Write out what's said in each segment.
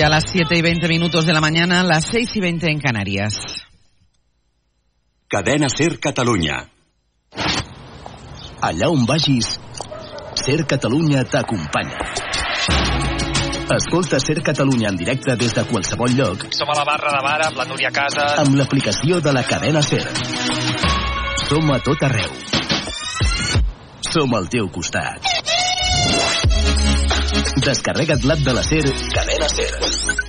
Ya a las 7 y 20 minutos de la mañana, las 6 y 20 en Canarias. Cadena Ser Catalunya. Allà on vagis, Ser Catalunya t'acompanya. Escolta Ser Catalunya en directe des de qualsevol lloc Som a la barra de bar amb la Núria Casas. amb l'aplicació de la cadena Ser. Som a tot arreu. Som al teu costat. Descarrega't l'app de la Ser, cadena Ser,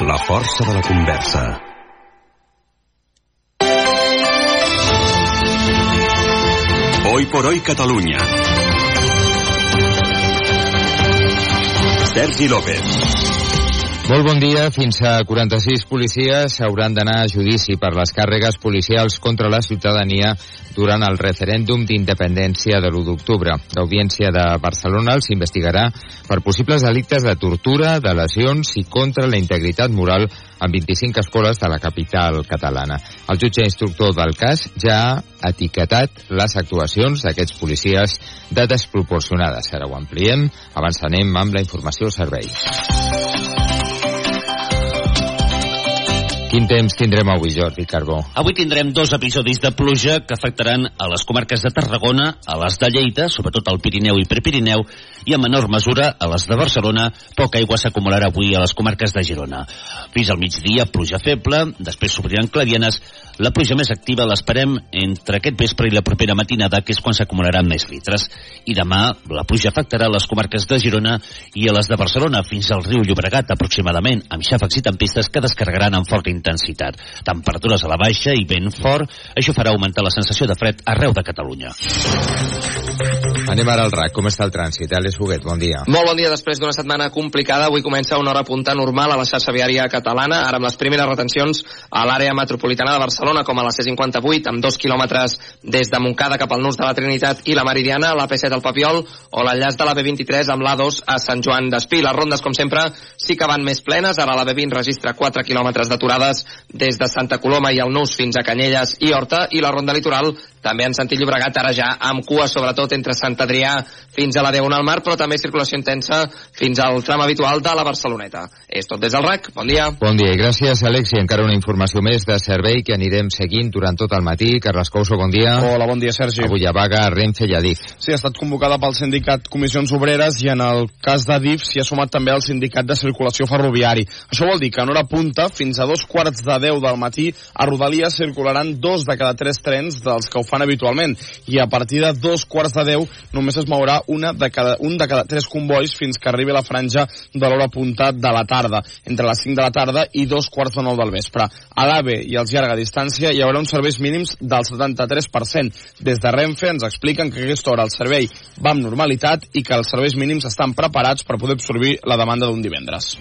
La força de la conversa. Hoy por hoy Catalunya. Sergi López. Molt bon dia. Fins a 46 policies hauran d'anar a judici per les càrregues policials contra la ciutadania durant el referèndum d'independència de l'1 d'octubre. L'Audiència de Barcelona els investigarà per possibles delictes de tortura, de lesions i contra la integritat moral en 25 escoles de la capital catalana. El jutge instructor del cas ja ha etiquetat les actuacions d'aquests policies de desproporcionades. Ara ho ampliem. Abans anem amb la informació servei. Quin temps tindrem avui, Jordi Carbó? Avui tindrem dos episodis de pluja que afectaran a les comarques de Tarragona, a les de Lleida, sobretot al Pirineu i Prepirineu, i en menor mesura a les de Barcelona. Poca aigua s'acumularà avui a les comarques de Girona. Fins al migdia, pluja feble, després s'obriran clarianes. La pluja més activa l'esperem entre aquest vespre i la propera matinada, que és quan s'acumularan més litres. I demà la pluja afectarà les comarques de Girona i a les de Barcelona fins al riu Llobregat, aproximadament, amb xàfecs i tempistes que descarregaran amb forta intensitat. Temperatures a la baixa i vent fort, això farà augmentar la sensació de fred arreu de Catalunya. Anem ara al RAC. Com està el trànsit? Àlex Huguet, bon dia. Molt bon dia. Després d'una setmana complicada, avui comença una hora punta normal a la xarxa viària catalana, ara amb les primeres retencions a l'àrea metropolitana de Barcelona, com a la C58, amb dos quilòmetres des de Montcada cap al Nus de la Trinitat i la Meridiana, la P7 al Papiol, o l'enllaç de la B23 amb l'A2 a Sant Joan d'Espí. Les rondes, com sempre, sí que van més plenes. Ara la B20 registra 4 quilòmetres d'aturades des de Santa Coloma i el Nus fins a Canyelles i Horta, i la ronda litoral també en sentit Llobregat, ara ja amb cua, sobretot entre Sant Adrià fins a la Diagonal Mar, però també circulació intensa fins al tram habitual de la Barceloneta. És tot des del RAC. Bon dia. Bon dia i gràcies, Àlex. I encara una informació més de servei que anirem seguint durant tot el matí. Carles Couso, bon dia. Hola, bon dia, Sergi. Avui a vaga Renfe i a DIF. Sí, ha estat convocada pel sindicat Comissions Obreres i en el cas de DIF s'hi ha sumat també el sindicat de circulació ferroviari. Això vol dir que en hora punta, fins a dos quarts de deu del matí, a Rodalies circularan dos de cada tres trens dels que ho fan habitualment i a partir de dos quarts de deu només es mourà una de cada, un de cada tres convois fins que arribi la franja de l'hora punta de la tarda, entre les 5 de la tarda i dos quarts de nou del vespre. A l'AVE i als llarga distància hi haurà uns serveis mínims del 73%. Des de Renfe ens expliquen que a aquesta hora el servei va amb normalitat i que els serveis mínims estan preparats per poder absorbir la demanda d'un divendres.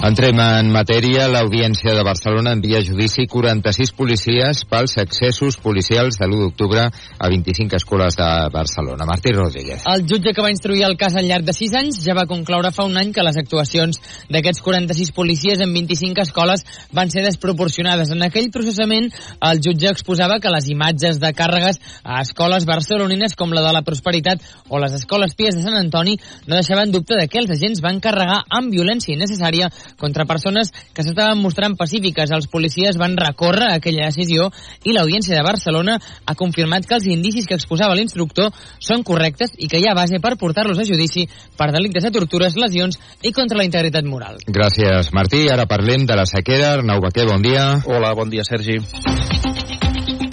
Entrem en matèria. L'Audiència de Barcelona envia a judici 46 policies pels excessos policials de l'1 d'octubre a 25 escoles de Barcelona. Martí Rodríguez. El jutge que va instruir el cas al llarg de 6 anys ja va concloure fa un any que les actuacions d'aquests 46 policies en 25 escoles van ser desproporcionades. En aquell processament, el jutge exposava que les imatges de càrregues a escoles barcelonines com la de la Prosperitat o les escoles Pies de Sant Antoni no deixaven dubte de que els agents van carregar amb violència innecessària contra persones que s'estaven mostrant pacífiques. Els policies van recórrer aquella decisió i l'Audiència de Barcelona ha confirmat que els indicis que exposava l'instructor són correctes i que hi ha base per portar-los a judici per delictes de tortures, lesions i contra la integritat moral. Gràcies, Martí. Ara parlem de la sequera. Arnau Baquer, bon dia. Hola, bon dia, Sergi.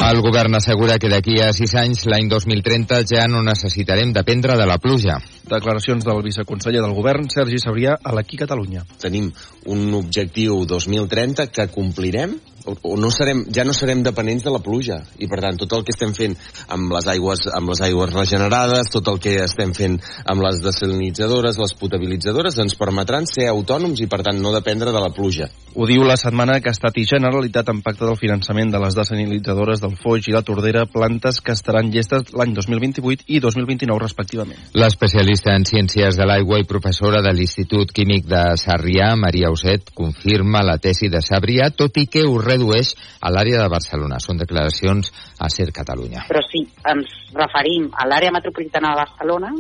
El govern assegura que d'aquí a 6 anys, l'any 2030, ja no necessitarem dependre de la pluja. Declaracions del viceconseller del govern, Sergi Sabrià, a l'Aquí Catalunya. Tenim un objectiu 2030 que complirem o, no serem, ja no serem dependents de la pluja i per tant tot el que estem fent amb les aigües, amb les aigües regenerades tot el que estem fent amb les desalinitzadores, les potabilitzadores ens permetran ser autònoms i per tant no dependre de la pluja. Ho diu la setmana que ha estat i Generalitat en pacte del finançament de les desalinitzadores del Foix i la Tordera, plantes que estaran llestes l'any 2028 i 2029 respectivament. L'especialista en ciències de l'aigua i professora de l'Institut Químic de Sarrià, Maria Uset, confirma la tesi de Sabrià, tot i que ho redueix a l'àrea de Barcelona. Són declaracions a Ser Catalunya. Però si ens referim a l'àrea metropolitana de Barcelona,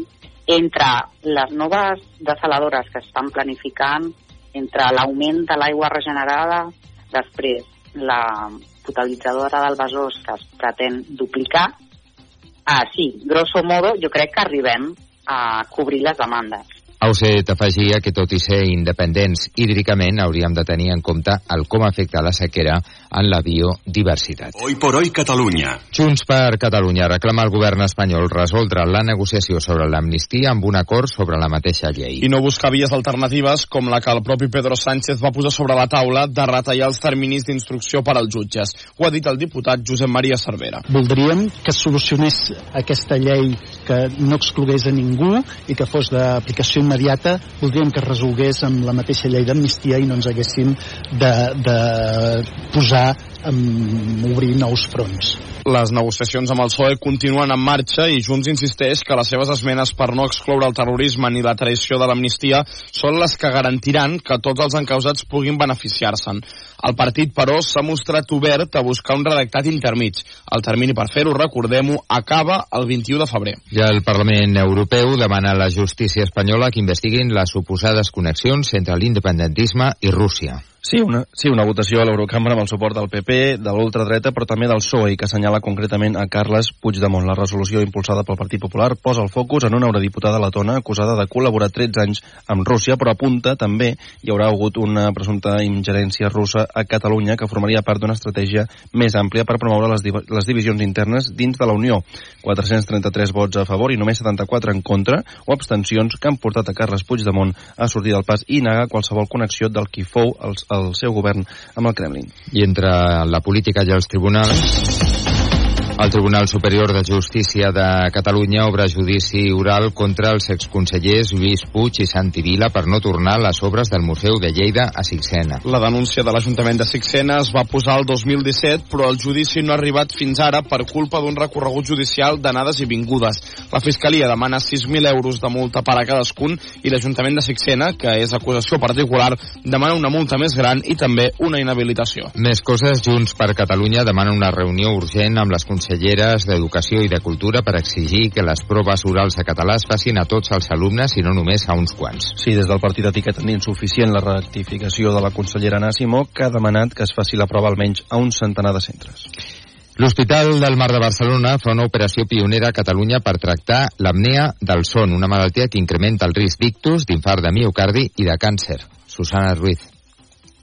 entre les noves desaladores que estan planificant, entre l'augment de l'aigua regenerada, després la potabilitzadora del Besòs que es pretén duplicar, ah, sí, grosso modo, jo crec que arribem a cobrir les demandes. Auset afegia que tot i ser independents hídricament hauríem de tenir en compte el com afecta la sequera en la biodiversitat. Hoy por hoy Catalunya. Junts per Catalunya reclama al govern espanyol resoldre la negociació sobre l'amnistia amb un acord sobre la mateixa llei. I no buscar vies alternatives com la que el propi Pedro Sánchez va posar sobre la taula de retallar els terminis d'instrucció per als jutges. Ho ha dit el diputat Josep Maria Cervera. Voldríem que es solucionés aquesta llei que no exclogués a ningú i que fos d'aplicació immediata. Voldríem que es resolgués amb la mateixa llei d'amnistia i no ens haguéssim de, de posar en obrir nous fronts. Les negociacions amb el PSOE continuen en marxa i Junts insisteix que les seves esmenes per no excloure el terrorisme ni la traïció de l'amnistia són les que garantiran que tots els encausats puguin beneficiar-se'n. El partit, però, s'ha mostrat obert a buscar un redactat intermig. El termini per fer-ho, recordem-ho, acaba el 21 de febrer. I el Parlament Europeu demana a la justícia espanyola que investiguin les suposades connexions entre l'independentisme i Rússia. Sí una, sí, una votació a l'Eurocambra amb el suport del PP, de l'ultradreta, però també del PSOE, que assenyala concretament a Carles Puigdemont. La resolució impulsada pel Partit Popular posa el focus en una eurodiputada letona acusada de col·laborar 13 anys amb Rússia, però apunta també hi haurà hagut una presumpta ingerència russa a Catalunya que formaria part d'una estratègia més àmplia per promoure les, div les divisions internes dins de la Unió. 433 vots a favor i només 74 en contra o abstencions que han portat a Carles Puigdemont a sortir del pas i negar qualsevol connexió del qui fou els, el seu govern amb el Kremlin. I entre la política i els tribunals... El Tribunal Superior de Justícia de Catalunya obre judici oral contra els exconsellers Lluís Puig i Santi Vila per no tornar les obres del Museu de Lleida a Sixena. La denúncia de l'Ajuntament de Sixena es va posar el 2017, però el judici no ha arribat fins ara per culpa d'un recorregut judicial d'anades i vingudes. La Fiscalia demana 6.000 euros de multa per a cadascun i l'Ajuntament de Sixena, que és acusació particular, demana una multa més gran i també una inhabilitació. Més coses, Junts per Catalunya demana una reunió urgent amb les conselleres d'Educació i de Cultura per exigir que les proves orals a català es facin a tots els alumnes i no només a uns quants. Sí, des del partit etiqueten insuficient la rectificació de la consellera Ana Simó, que ha demanat que es faci la prova almenys a un centenar de centres. L'Hospital del Mar de Barcelona fa una operació pionera a Catalunya per tractar l'apnea del son, una malaltia que incrementa el risc d'ictus, d'infart de miocardi i de càncer. Susana Ruiz.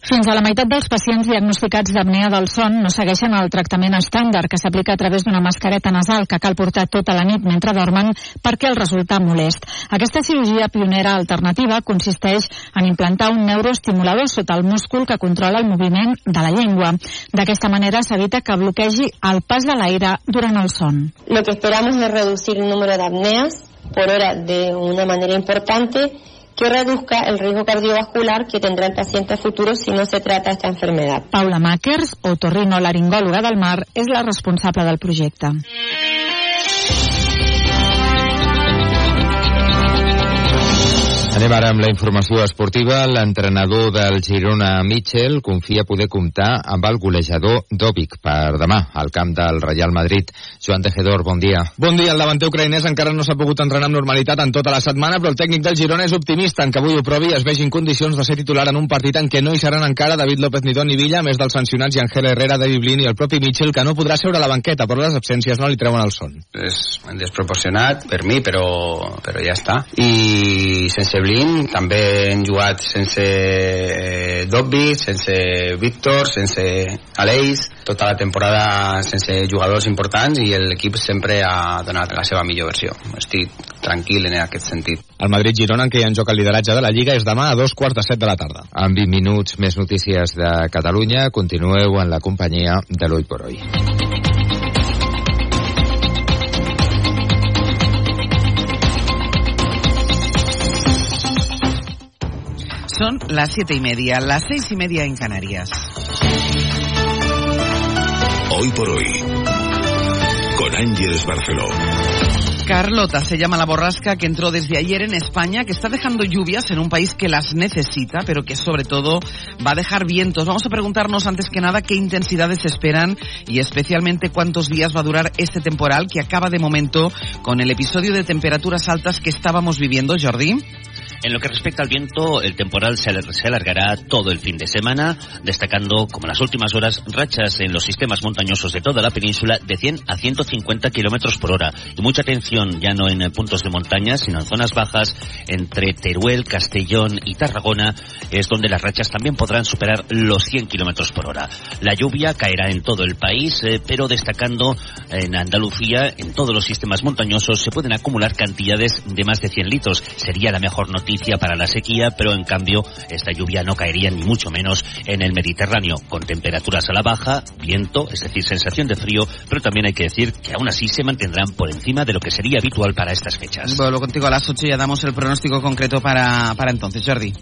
Fins a la meitat dels pacients diagnosticats d'apnea del son no segueixen el tractament estàndard que s'aplica a través d'una mascareta nasal que cal portar tota la nit mentre dormen perquè el resulta molest. Aquesta cirurgia pionera alternativa consisteix en implantar un neuroestimulador sota el múscul que controla el moviment de la llengua. D'aquesta manera s'evita que bloquegi el pas de l'aire durant el son. Lo que esperamos es reducir el número de apneas por hora de una manera importante que reduzca el riesgo cardiovascular que tendrá el paciente futuro si no se trata esta enfermedad. Paula Makers, otorrinolaringòloga del Mar, és la responsable del projecte. Anem ara amb la informació esportiva. L'entrenador del Girona, Mitchell, confia poder comptar amb el golejador Dovic per demà al camp del Real Madrid. Joan Tejedor, bon dia. Bon dia. El davanter ucraïnès encara no s'ha pogut entrenar amb normalitat en tota la setmana, però el tècnic del Girona és optimista en que avui ho provi i es vegi en condicions de ser titular en un partit en què no hi seran encara David López Nidó ni Villa, més dels sancionats i Angel Herrera, David Blin i el propi Mitchell, que no podrà seure a la banqueta, però les absències no li treuen el son. És desproporcionat per mi, però, però ja està. I sense Blin tenim. També hem jugat sense eh, Dobby, sense Víctor, sense Aleix, tota la temporada sense jugadors importants i l'equip sempre ha donat la seva millor versió. Estic tranquil en aquest sentit. El Madrid-Girona, en què hi ha en joc el lideratge de la Lliga, és demà a dos quarts de set de la tarda. En 20 minuts, més notícies de Catalunya. Continueu en la companyia de l'Oi por Hoy. Son las siete y media, las seis y media en Canarias. Hoy por hoy. Con Ángeles Barceló. Carlota se llama la borrasca que entró desde ayer en España, que está dejando lluvias en un país que las necesita, pero que sobre todo va a dejar vientos. Vamos a preguntarnos antes que nada qué intensidades se esperan y especialmente cuántos días va a durar este temporal que acaba de momento con el episodio de temperaturas altas que estábamos viviendo, Jordi. En lo que respecta al viento, el temporal se alargará todo el fin de semana, destacando, como en las últimas horas, rachas en los sistemas montañosos de toda la península de 100 a 150 kilómetros por hora. Y mucha atención ya no en puntos de montaña, sino en zonas bajas, entre Teruel, Castellón y Tarragona, es donde las rachas también podrán superar los 100 kilómetros por hora. La lluvia caerá en todo el país, eh, pero destacando en Andalucía, en todos los sistemas montañosos, se pueden acumular cantidades de más de 100 litros. Sería la mejor noticia para la sequía, pero en cambio esta lluvia no caería ni mucho menos en el Mediterráneo, con temperaturas a la baja, viento, es decir, sensación de frío, pero también hay que decir que aún así se mantendrán por encima de lo que sería habitual para estas fechas. Vuelvo contigo a las 8 y ya damos el pronóstico concreto para, para entonces, Jordi.